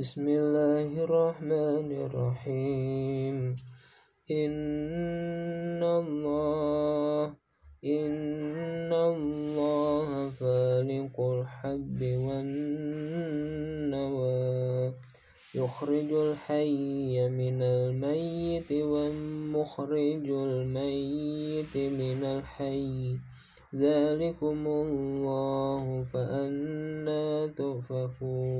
بسم الله الرحمن الرحيم. إن الله إن الله فالق الحب والنوى يخرج الحي من الميت ومخرج الميت من الحي. ذلكم الله فأنا تؤفكون.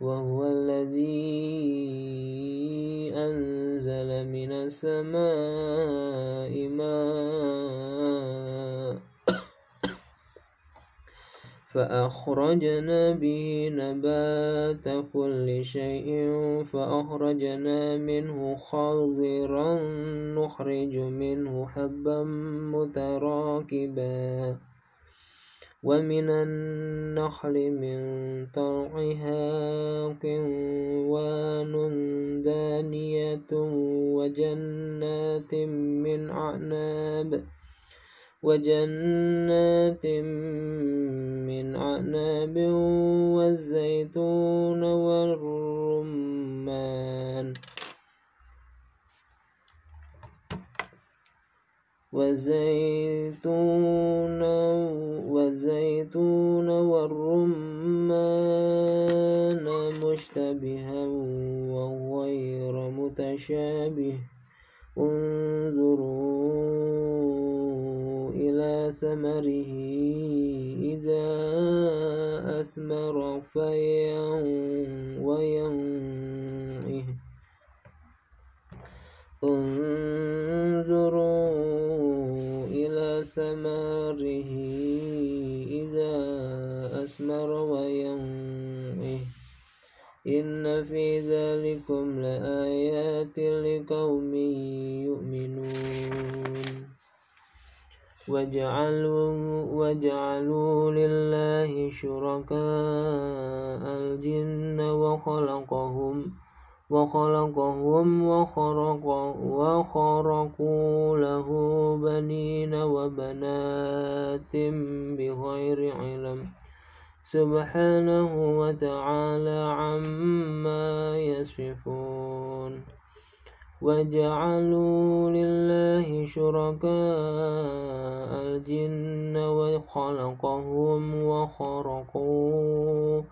وهو الذي أنزل من السماء ماء. فأخرجنا به نبات كل شيء فأخرجنا منه خضرا نخرج منه حبا متراكبا. ومن النخل من طلعها وجنات من أعناب وجنات من أعناب والزيتون والرمان. وزيتون والزيتون والرمان مشتبها متشابه انظروا إلى ثمره إذا أثمر وينعه انظروا إلى ثمره إذا أثمر وينعه إن في ذلكم لآيات لقوم يؤمنون وجعلوا, وجعلوا لله شركاء الجن وخلقهم وخلقهم وخرق وخرقوا له بنين وبنات بغير علم سبحانه وتعالى عما يصفون. وجعلوا لله شركاء الجن وخلقهم وخرقوا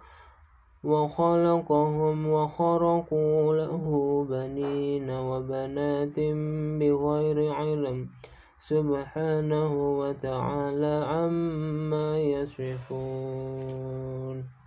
وخلقهم وخرقوا له بنين وبنات بغير علم. سبحانه وتعالى عما يصفون.